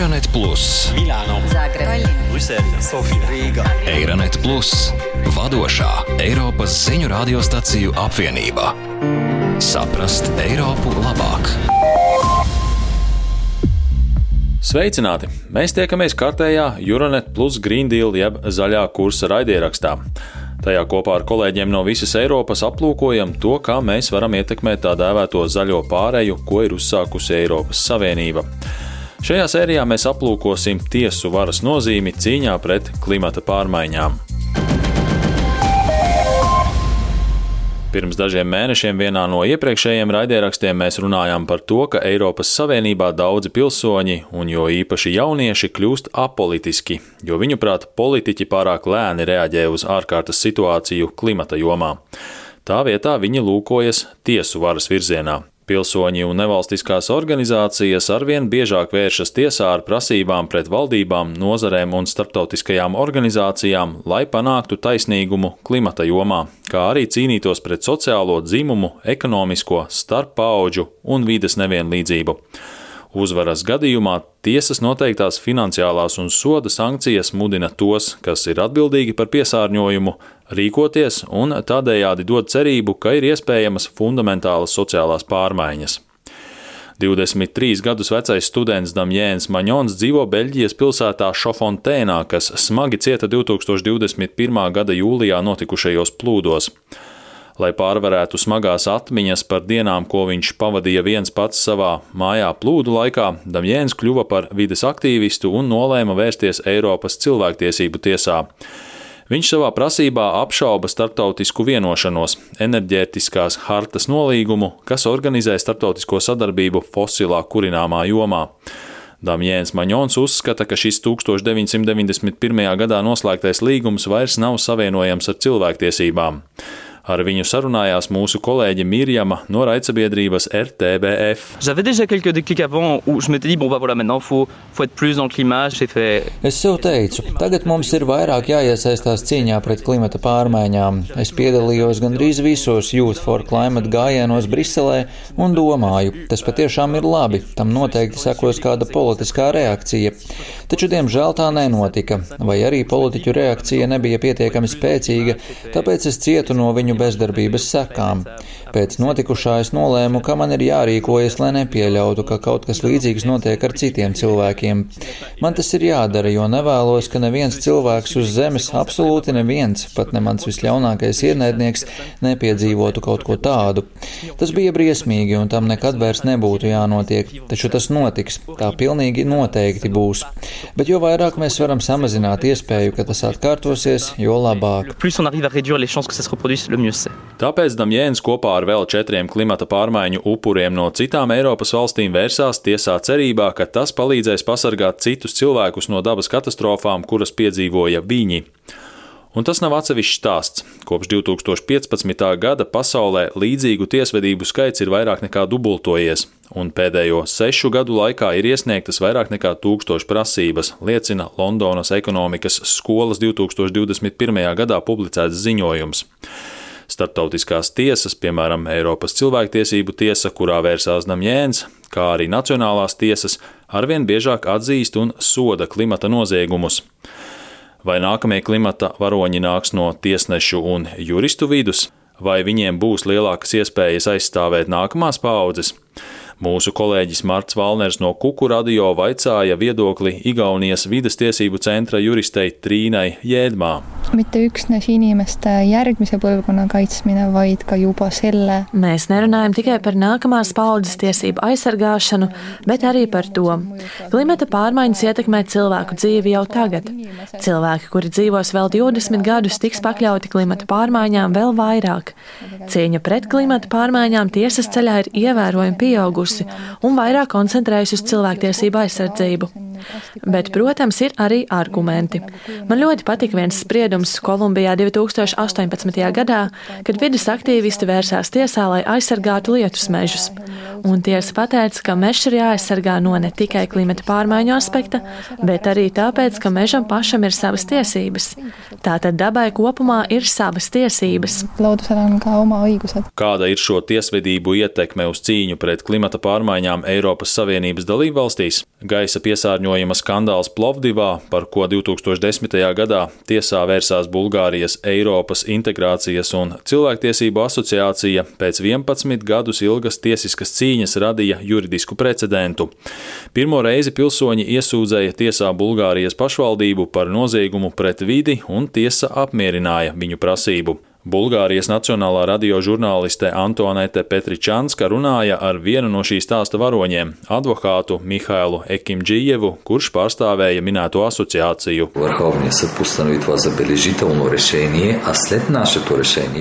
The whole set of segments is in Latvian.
Eironet Plus, Milāno, Zagreb, Brisele, Sofija, Rīga. Eironet Plus, vadošā Eiropas ziņu radiostaciju apvienība. Saprast Eiropu labāk! Sveicināti! Mēs tiekamies kārtējā Euronet Plus Green Deal jeb zaļā kursa raidierakstā. Tajā kopā ar kolēģiem no visas Eiropas aplūkojam to, kā mēs varam ietekmēt tā dēvēto zaļo pāreju, ko ir uzsākusi Eiropas Savienība. Šajā sērijā mēs aplūkosim tiesu varas nozīmi cīņā pret klimata pārmaiņām. Pirms dažiem mēnešiem vienā no iepriekšējiem raidierakstiem mēs runājām par to, ka Eiropas Savienībā daudzi pilsoņi, un jo īpaši jaunieši, kļūst apolitiski, jo viņuprāt politiķi pārāk lēni reaģē uz ārkārtas situāciju klimata jomā. Tā vietā viņi lūkojas tiesu varas virzienā. Pilsoņi un nevalstiskās organizācijas arvien biežāk vēršas tiesā ar prasībām pret valdībām, nozarēm un starptautiskajām organizācijām, lai panāktu taisnīgumu klimata jomā, kā arī cīnītos pret sociālo dzimumu, ekonomisko, starppauģu un vides nevienlīdzību. Uzvaras gadījumā tiesas noteiktās finansiālās un soda sankcijas mudina tos, kas ir atbildīgi par piesārņojumu, rīkoties un tādējādi dod cerību, ka ir iespējamas fundamentālas sociālās pārmaiņas. 23 gadus vecais students Damjēns Maņons dzīvo Beļģijas pilsētā Šofontēnā, kas smagi cieta 2021. gada jūlijā notikušajos plūdos. Lai pārvarētu smagās atmiņas par dienām, ko viņš pavadīja viens pats savā mājā plūdu laikā, Damjēns kļuva par vides aktīvistu un nolēma vērsties Eiropas cilvēktiesību tiesā. Viņš savā prasībā apšauba starptautisku vienošanos, enerģētiskās hartas nolīgumu, kas organizē starptautisko sadarbību fosilā kurināmā jomā. Damjēns Maņons uzskata, ka šis 1991. gadā noslēgtais līgums vairs nav savienojams ar cilvēktiesībām. Ar viņu sarunājās mūsu kolēģe Mirjama no raidsabiedrības RTBF. J'avais déjà quelques déclics avant où je m'étais dit, bon, bah voilà, maintenant, faut, faut être plus dans le climat. J'ai fait. Es sev teicu, tagad mums ir vairāk jāiesaistās cīņā pret klimata pārmaiņām. Es piedalījos gandrīz visos Youth for Climate gājienos Briselē un domāju, tas patiešām ir labi, tam noteikti sekos kāda politiskā reakcija. Taču, diemžēl, tā nenotika, vai arī politiķu reakcija nebija pietiekami spēcīga, tāpēc es cietu no viņu bezdarbības sekām. Pēc notikušā es nolēmu, ka man ir jārīkojas, lai nepieļautu, ka kaut kas līdzīgs notiek ar citiem cilvēkiem. Man tas ir jādara, jo nevēlos, ka neviens cilvēks uz zemes, absolūti neviens, pat ne mans visļaunākais ienaidnieks, nepiedzīvotu kaut ko tādu. Tas bija briesmīgi, un tam nekad vairs nebūtu jānotiek, taču tas notiks, tā pilnīgi noteikti būs. Bet jo vairāk mēs varam samazināt iespēju, ka tas atkārtosies, jo labāk. C'est. Tāpēc Damjēns kopā ar vēl četriem klimata pārmaiņu upuriem no citām Eiropas valstīm vērsās tiesā cerībā, ka tas palīdzēs pasargāt citus cilvēkus no dabas katastrofām, kuras piedzīvoja viņi. Un tas nav atsevišķs stāsts. Kopš 2015. gada pasaulē līdzīgu tiesvedību skaits ir vairāk nekā dubultojies, un pēdējo sešu gadu laikā ir iesniegtas vairāk nekā tūkstoši prasības, liecina Londonas ekonomikas skolas 2021. gadā publicēts ziņojums. Startautiskās tiesas, piemēram, Eiropas cilvēktiesību tiesa, kurā vērsās Namjēns, kā arī nacionālās tiesas, arvien biežāk atzīst un soda klimata noziegumus. Vai nākamie klimata varoņi nāks no tiesnešu un juristu vidus, vai viņiem būs lielākas iespējas aizstāvēt nākamās paudzes? Mūsu kolēģis Marts Valners no Kuku radio vaicāja viedokli Igaunijas vides tiesību centra juristei Trīnai Jēdmā. mitte üksnes inimeste järgmise põlvkonna kaitsmine, vaid ka juba selle Mēs nerunājam tikai par nākamās paudzes tiesību aizsargāšanu, bet arī par to. Klimata pārmaiņas ietekmē cilvēku dzīvi jau tagad. Cilvēki, kuri dzīvos vēl 20 gadus, tiks pakļauti klimata pārmaiņām vēl vairāk. Cīņa pret klimata pārmaiņām tiesas ceļā ir ievērojami pieaugusi un vairāk koncentrējas uz cilvēktiesību aizsardzību. Bet, protams, ir arī argumenti. Man ļoti patika viens spriedums Kolumbijā 2018. gadā, kad vidas aktīvisti vērsās tiesā, lai aizsargātu lietus mežus. Un tiesa pateica, ka mežs ir jāaizsargā no ne tikai klimata pārmaiņu aspekta, bet arī tāpēc, ka mežam pašam ir savas tiesības. Tātad dabai kopumā ir savas tiesības. Kāda ir šo tiesvedību ietekme uz cīņu pret klimata pārmaiņām Eiropas Savienības dalībvalstīs? Gaisa piesārņojuma piesārņojuma skandāls Plovdivā, par ko 2010. gadā tiesā vērsās Bulgārijas Eiropas integrācijas un cilvēktiesību asociācija, pēc 11 gadus ilgas tiesiskas cīņas radīja juridisku precedentu. Pirmo reizi pilsoņi iesūdzēja tiesā Bulgārijas pašvaldību par noziegumu pret vidi, un tiesa apmierināja viņu prasību. Bulgārijas Nacionālā radio žurnāliste Antonete Petričanska runāja ar vienu no šī stāsta varoņiem - advokātu Mihailu Ekimģijevu, kurš pārstāvēja minēto asociāciju.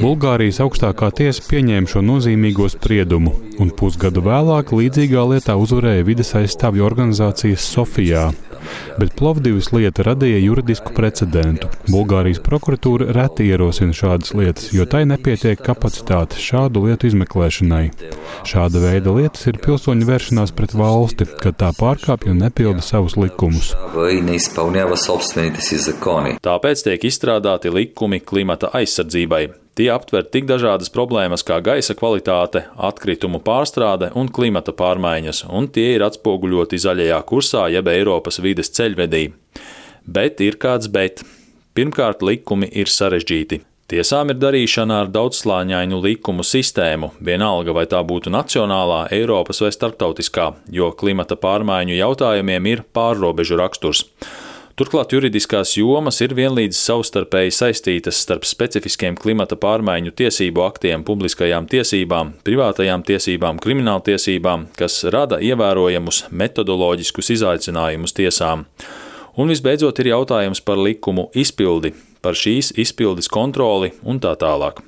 Bulgārijas augstākā tiesa pieņēma šo nozīmīgo spriedumu, un pusgadu vēlāk līdzīgā lietā uzvarēja vides aizstāvju organizācijas Sofijā bet Plovdivas lieta radīja juridisku precedentu. Bulgārijas prokuratūra reti ierosina šādas lietas, jo tai nepietiek kapacitāte šādu lietu izmeklēšanai. Šāda veida lietas ir pilsoņu vēršanās pret valsti, kad tā pārkāpj un nepilda savus likumus. Tāpēc tiek izstrādāti likumi klimata aizsardzībai. Tie aptver tik dažādas problēmas kā gaisa kvalitāte, atkritumu pārstrāde un klimata pārmaiņas, un tie ir atspoguļoti zaļajā kursā jeb Eiropas vides ceļvedī. Bet ir kāds bet. Pirmkārt, likumi ir sarežģīti. Tiesām ir darīšana ar daudzslāņainu likumu sistēmu, vienalga vai tā būtu nacionālā, Eiropas vai starptautiskā, jo klimata pārmaiņu jautājumiem ir pārrobežu raksturs. Turklāt juridiskās jomas ir vienlīdz savstarpēji saistītas starp specifiskiem klimata pārmaiņu tiesību aktiem, publiskajām tiesībām, privātajām tiesībām, krimināltiesībām, kas rada ievērojamus metodoloģiskus izaicinājumus tiesām. Un visbeidzot ir jautājums par likumu izpildi, par šīs izpildes kontroli un tā tālāk.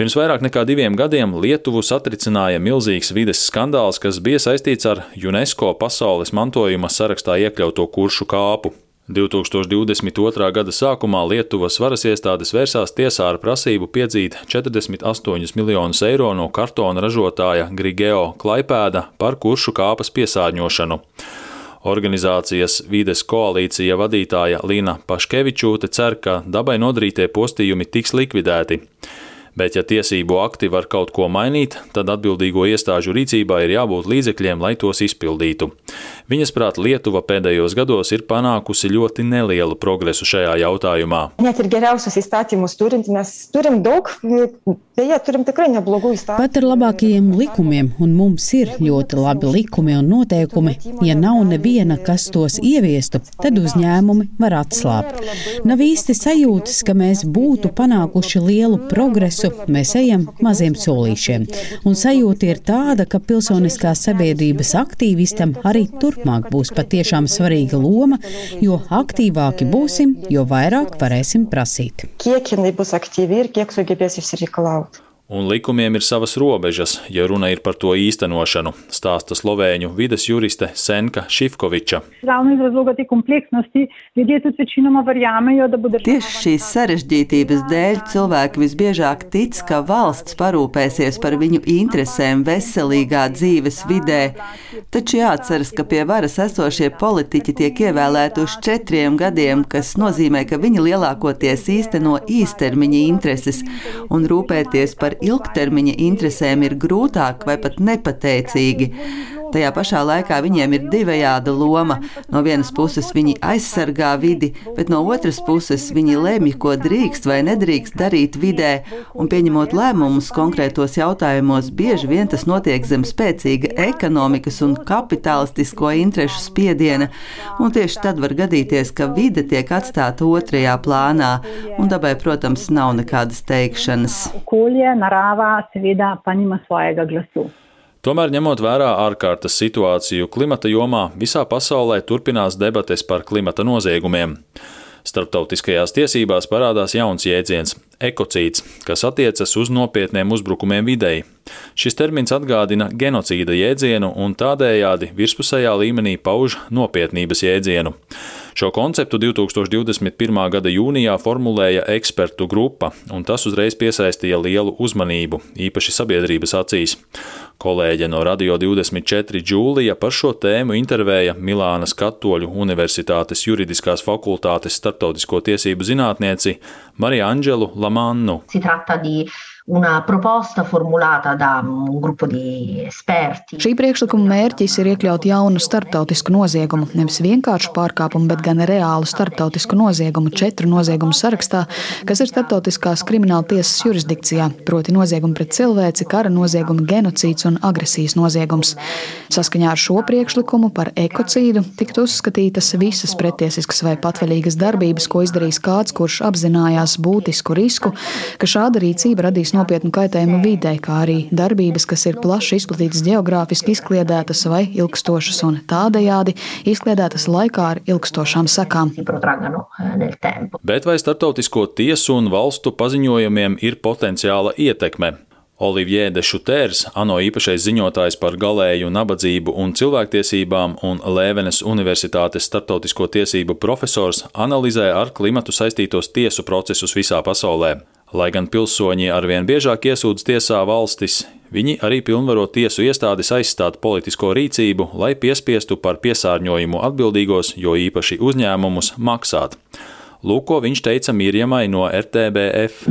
Pirms vairāk nekā diviem gadiem Lietuvu satricināja milzīgs vides skandāls, kas bija saistīts ar UNESCO pasaules mantojuma sarakstā iekļauto kuršu kāpu. 2022. gada sākumā Lietuvas varas iestādes vērsās tiesā ar prasību piedzīt 48 miljonus eiro no kartona ražotāja Grigeo Klaipēda par kuršu kāpas piesārņošanu. Organizācijas vides koalīcija vadītāja Līna Paškevičūte cer, ka dabai nodarītie postījumi tiks likvidēti bet ja tiesību akti var kaut ko mainīt, tad atbildīgo iestāžu rīcībā ir jābūt līdzekļiem, lai tos izpildītu. Viņas prāt, Lietuva pēdējos gados ir panākusi ļoti nelielu progresu šajā jautājumā. Net ir geriausius izstātījumus turint, mēs turim daug, beje, turim tikrai neblogu izstātījumu. Pat ar labākajiem likumiem, un mums ir ļoti labi likumi un noteikumi, ja nav neviena, kas tos ieviestu, tad uzņēmumi var atslābt. Nav īsti sajūtas, ka mēs būtu panākuši lielu progresu visu mēs ejam maziem solīšiem. Un sajūta ir tāda, ka pilsoniskās sabiedrības aktīvistam arī turpmāk būs patiešām svarīga loma, jo aktīvāki būsim, jo vairāk varēsim prasīt. Kiek jinai bus aktīvi ir, kiek sugebės išsireikalaut un likumiem ir savas robežas, ja runa ir par to īstenošanu, stāsta slovēņu vides juriste Senka Šifkoviča. Tieši šīs sarežģītības dēļ cilvēki visbiežāk tic, ka valsts parūpēsies par viņu interesēm veselīgā dzīves vidē. Taču jāatceras, ka pie varas esošie politiķi tiek ievēlēti uz četriem gadiem, kas nozīmē, ka viņi lielākoties īsteno īstermiņa intereses un rūpēties par ilgtermiņa interesēm ir grūtāk vai pat nepateicīgi. Tajā pašā laikā viņiem ir divējāda loma. No vienas puses viņi aizsargā vidi, bet no otras puses viņi lemj, ko drīkst vai nedrīkst darīt vidē, un pieņemot lēmumus konkrētos jautājumos, bieži vien tas notiek zem spēcīga ekonomikas un kapitālistisko interešu spiediena, un tieši tad var gadīties, ka vide tiek atstāta otrajā plānā, un dabai, protams, nav nekādas teikšanas. Okolje, narava, seveda, pa nima svojega glasu. Tomēr, ņemot vērā ārkārtas situāciju klimata jomā, visā pasaulē turpinās debates par klimata noziegumiem. Starptautiskajās tiesībās parādās jauns jēdziens - ekocīds, kas attiecas uz nopietniem uzbrukumiem videi. Šis termins atgādina genocīda jēdzienu un tādējādi virspusējā līmenī pauž nopietnības jēdzienu. Šo konceptu 2021. gada jūnijā formulēja ekspertu grupa, un tas uzreiz piesaistīja lielu uzmanību, īpaši sabiedrības acīs. Kolēģe no Radio 24 Džūlija par šo tēmu intervēja Milānas Katoļu Universitātes juridiskās fakultātes starptautisko tiesību zinātnieci Mariju Anģelu Lamannu. una proposta formulata da un gruppo di esperti. Šī priekšlikuma mērķis ir iekļaut jaunu starptautisku noziegumu, nevis vienkāršu pārkāpumu, bet gan reālu starptautisku noziegumu četru noziegumu sarakstā, kas ir starptautiskās krimināla tiesas jurisdikcijā, proti noziegumu pret cilvēci, kara noziegumi, genocīds un agresijas noziegums. Saskaņā ar šo priekšlikumu par ekocīdu tiktu uzskatītas visas pretiesiskas vai patvaļīgas darbības, ko izdarīs kāds, kurš apzinājās būtisku risku, ka šāda rīcība radīs nopietnu kaitējumu videi, kā arī darbības, kas ir plaši izplatītas geogrāfiski izkliedētas vai ilgstošas un tādējādi izkliedētas laikā ar ilgstošām sekām. Bet vai starptautisko tiesu un valstu paziņojumiem ir potenciāla ietekme? Olivier de Šutērs, ANO īpašais ziņotājs par galēju nabadzību un cilvēktiesībām un Lēvenes Universitātes starptautisko tiesību profesors, analizē ar klimatu saistītos tiesu procesus visā pasaulē. Lai gan pilsoņi arvien biežāk iesūdz tiesā valstis, viņi arī pilnvaro tiesu iestādes aizstāt politisko rīcību, lai piespiestu par piesārņojumu atbildīgos, jo īpaši uzņēmumus, maksāt. Lūk, ko viņš teica Mirjamai no RTBF.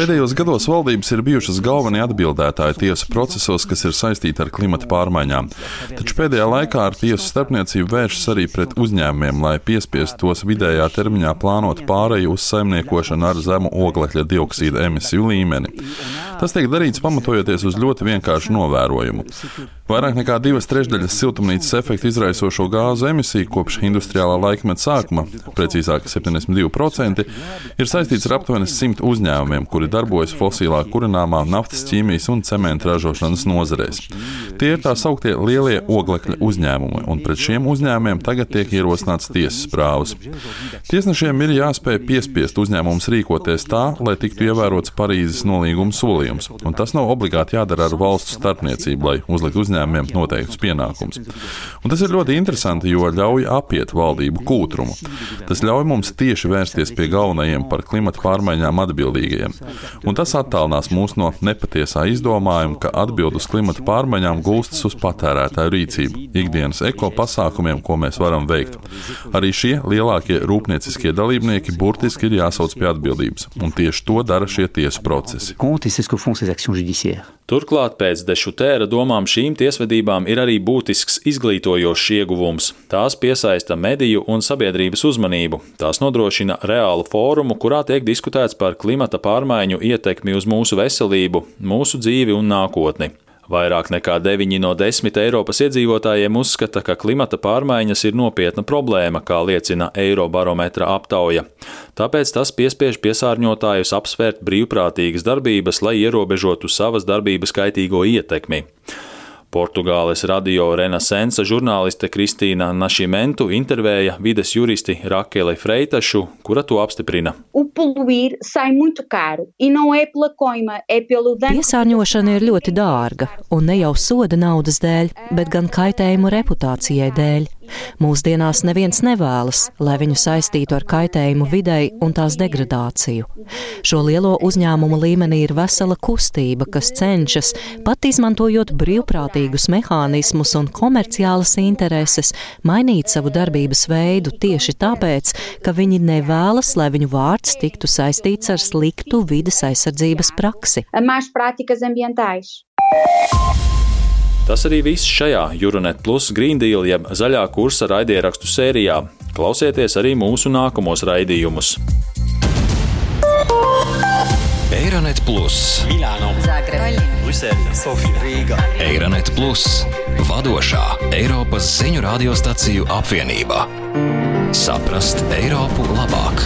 Pēdējos gados valdības ir bijušas galvenie atbildētāji tiesu procesos, kas ir saistīti ar klimata pārmaiņām. Taču pēdējā laikā ar tiesu starpniecību vēršas arī pret uzņēmumiem, lai piespiestu tos vidējā termiņā plānot pāreju uz saimniekošanu ar zemu oglekļa dioksīda emisiju līmeni. Tas tiek darīts pamatojoties uz ļoti vienkāršu novērojumu. Vairāk nekā divas trešdaļas siltumnīcas efektu izraisošo gāzu emisiju kopš industriālā laikmeta sākuma, precīzāk 72%, ir saistīts ar aptuveni 100 uzņēmumiem, kuri darbojas fosilā kurināmā, naftas, ķīmijas un cementa ražošanas nozarēs. Tie ir tā sauktie lielie oglekļa uzņēmumi, un pret šiem uzņēmumiem tagad tiek ierosināts tiesas prāvas. Tiesnešiem ir jāspēj piespiest uzņēmumus rīkoties tā, lai tiktu ievērots Parīzes nolīguma solījums, un tas nav obligāti jādara ar valstu starpniecību, lai uzliktu uzņēmumiem noteikts pienākums. Un tas ir ļoti interesanti, jo ļauj apiet valdību kūtrumu. Tas ļauj mums tieši vērsties pie galvenajiem par klimatu pārmaiņām atbildīgajiem. Un tas attālinās mūs no nepatiesā izdomājuma, ka atbild uz klimatu pārmaiņām gulstas uz patērētāju rīcību, ikdienas eko pasākumiem, ko mēs varam veikt. Arī šie lielākie rūpnieciskie dalībnieki burtiski ir jāsauc pie atbildības, un tieši to dara šie tiesu procesi. Turklāt pēc Dešutēra domām šīm tiesvedībām ir arī būtisks izglītojošs ieguvums. Tās piesaista mediju un sabiedrības uzmanību. Tās nodrošina reālu fórumu, kurā tiek diskutēts par klimata pārmaiņu ietekmi uz mūsu veselību, mūsu dzīvi un nākotni. Vairāk nekā 9 no 10 Eiropas iedzīvotājiem uzskata, ka klimata pārmaiņas ir nopietna problēma, kā liecina Eirobarometra aptauja. Tāpēc tas piespiež piesārņotājus apsvērt brīvprātīgas darbības, lai ierobežotu savas darbības kaitīgo ietekmi. Portugāles radio Renaissance žurnāliste Kristīna Našimentu intervēja vides juristi Rakele Freitašu, kura to apstiprina. Piesārņošana ir ļoti dārga, un ne jau soda naudas dēļ, bet gan kaitējumu reputācijai dēļ. Mūsdienās neviens nevēlas, lai viņu saistītu ar kaitējumu videi un tās degradāciju. Šo lielo uzņēmumu līmenī ir vesela kustība, kas cenšas, pat izmantojot brīvprātīgus mehānismus un komerciālas intereses, mainīt savu darbības veidu tieši tāpēc, ka viņi nevēlas, lai viņu vārds tiktu saistīts ar sliktu vides aizsardzības praksi. Tas arī viss šajā Euronet Plus Green Deal jeb zaļā kursa raidierakstu sērijā. Klausieties arī mūsu nākamos raidījumus. Eironet Plus, Milāno, Zagreb, Brisele, Sofija, Rīga. Eironet Plus, vadošā Eiropas ziņu radiostaciju apvienība. Saprast Eiropu labāk!